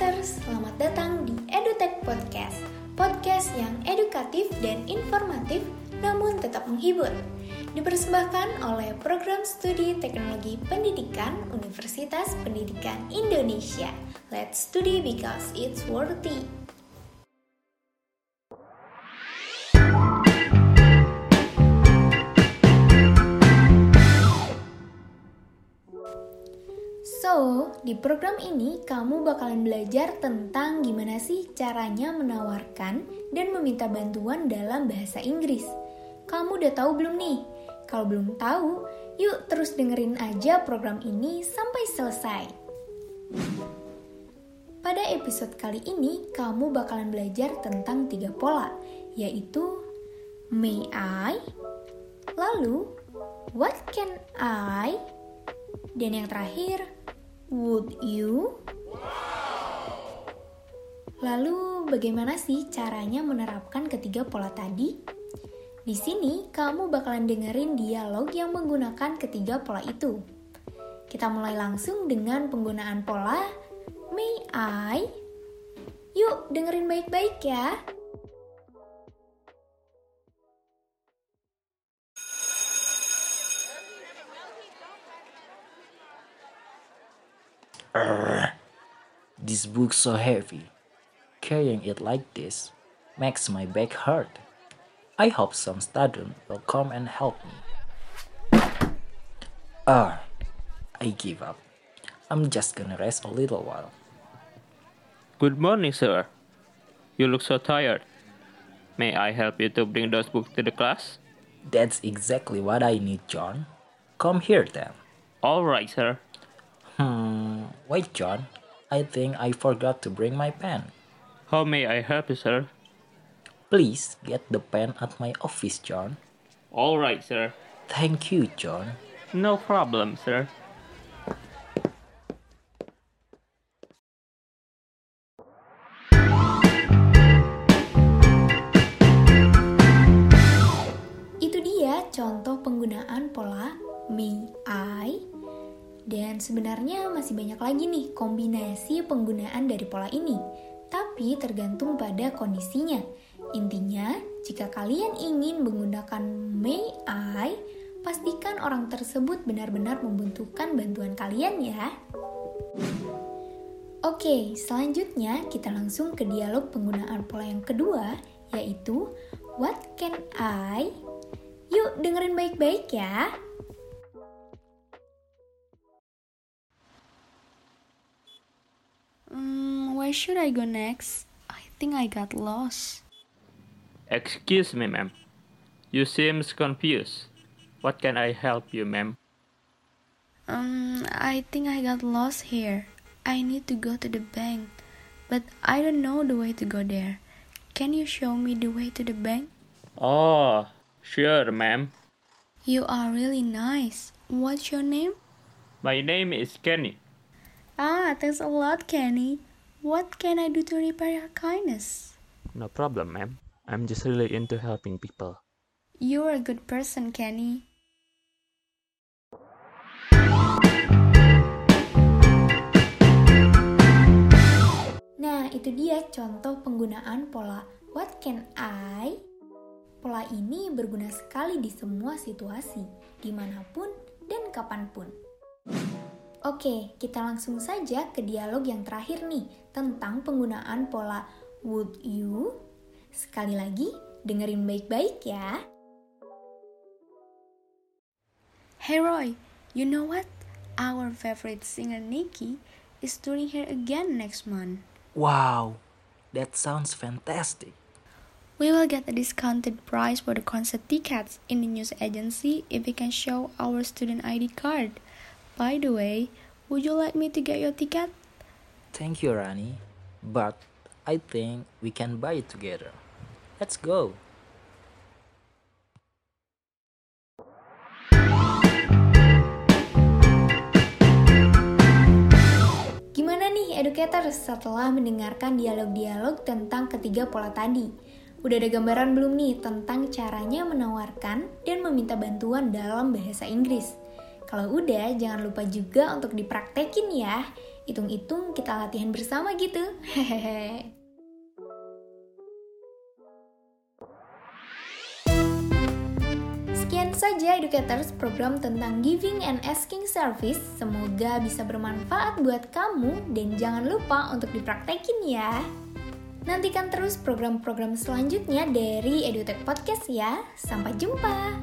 Educators, selamat datang di EduTech Podcast. Podcast yang edukatif dan informatif namun tetap menghibur. Dipersembahkan oleh Program Studi Teknologi Pendidikan Universitas Pendidikan Indonesia. Let's study because it's worthy. So, di program ini kamu bakalan belajar tentang gimana sih caranya menawarkan dan meminta bantuan dalam bahasa Inggris. Kamu udah tahu belum nih? Kalau belum tahu, yuk terus dengerin aja program ini sampai selesai. Pada episode kali ini, kamu bakalan belajar tentang tiga pola, yaitu May I, lalu What can I, dan yang terakhir Would you? Lalu, bagaimana sih caranya menerapkan ketiga pola tadi? Di sini, kamu bakalan dengerin dialog yang menggunakan ketiga pola itu. Kita mulai langsung dengan penggunaan pola May I? Yuk, dengerin baik-baik ya. Urgh. This book's so heavy. Carrying it like this makes my back hurt. I hope some student will come and help me. Ah, I give up. I'm just gonna rest a little while. Good morning, sir. You look so tired. May I help you to bring those books to the class? That's exactly what I need, John. Come here then. All right, sir. Hmm, wait, John. I think I forgot to bring my pen. How may I help you, sir? Please get the pen at my office, John. All right, sir. Thank you, John. No problem, sir. Itu dia contoh penggunaan pola may I dan sebenarnya masih banyak lagi nih kombinasi penggunaan dari pola ini. Tapi tergantung pada kondisinya. Intinya, jika kalian ingin menggunakan may I, pastikan orang tersebut benar-benar membutuhkan bantuan kalian ya. Oke, selanjutnya kita langsung ke dialog penggunaan pola yang kedua, yaitu What can I? Yuk dengerin baik-baik ya. Mm, where should I go next? I think I got lost. Excuse me, ma'am. You seems confused. What can I help you, ma'am? Um, I think I got lost here. I need to go to the bank, but I don't know the way to go there. Can you show me the way to the bank? Oh, sure, ma'am. You are really nice. What's your name? My name is Kenny. Ah, thanks a lot, Kenny. What can I do to repay your kindness? No problem, ma'am. I'm just really into helping people. You're a good person, Kenny. Nah, itu dia contoh penggunaan pola What can I? Pola ini berguna sekali di semua situasi, di mana pun dan kapan pun. Oke, kita langsung saja ke dialog yang terakhir nih, tentang penggunaan pola would you. Sekali lagi, dengerin baik-baik ya. Hey Roy, you know what? Our favorite singer Nikki is touring here again next month. Wow, that sounds fantastic. We will get a discounted price for the concert tickets in the news agency if we can show our student ID card. By the way, would you like me to get your ticket? Thank you, Rani. But I think we can buy it together. Let's go. Gimana nih educators setelah mendengarkan dialog-dialog tentang ketiga pola tadi? Udah ada gambaran belum nih tentang caranya menawarkan dan meminta bantuan dalam bahasa Inggris? Kalau udah, jangan lupa juga untuk dipraktekin ya. Hitung-hitung kita latihan bersama gitu. Hehehe. Sekian saja Educators program tentang Giving and Asking Service. Semoga bisa bermanfaat buat kamu dan jangan lupa untuk dipraktekin ya. Nantikan terus program-program selanjutnya dari EduTech Podcast ya. Sampai jumpa.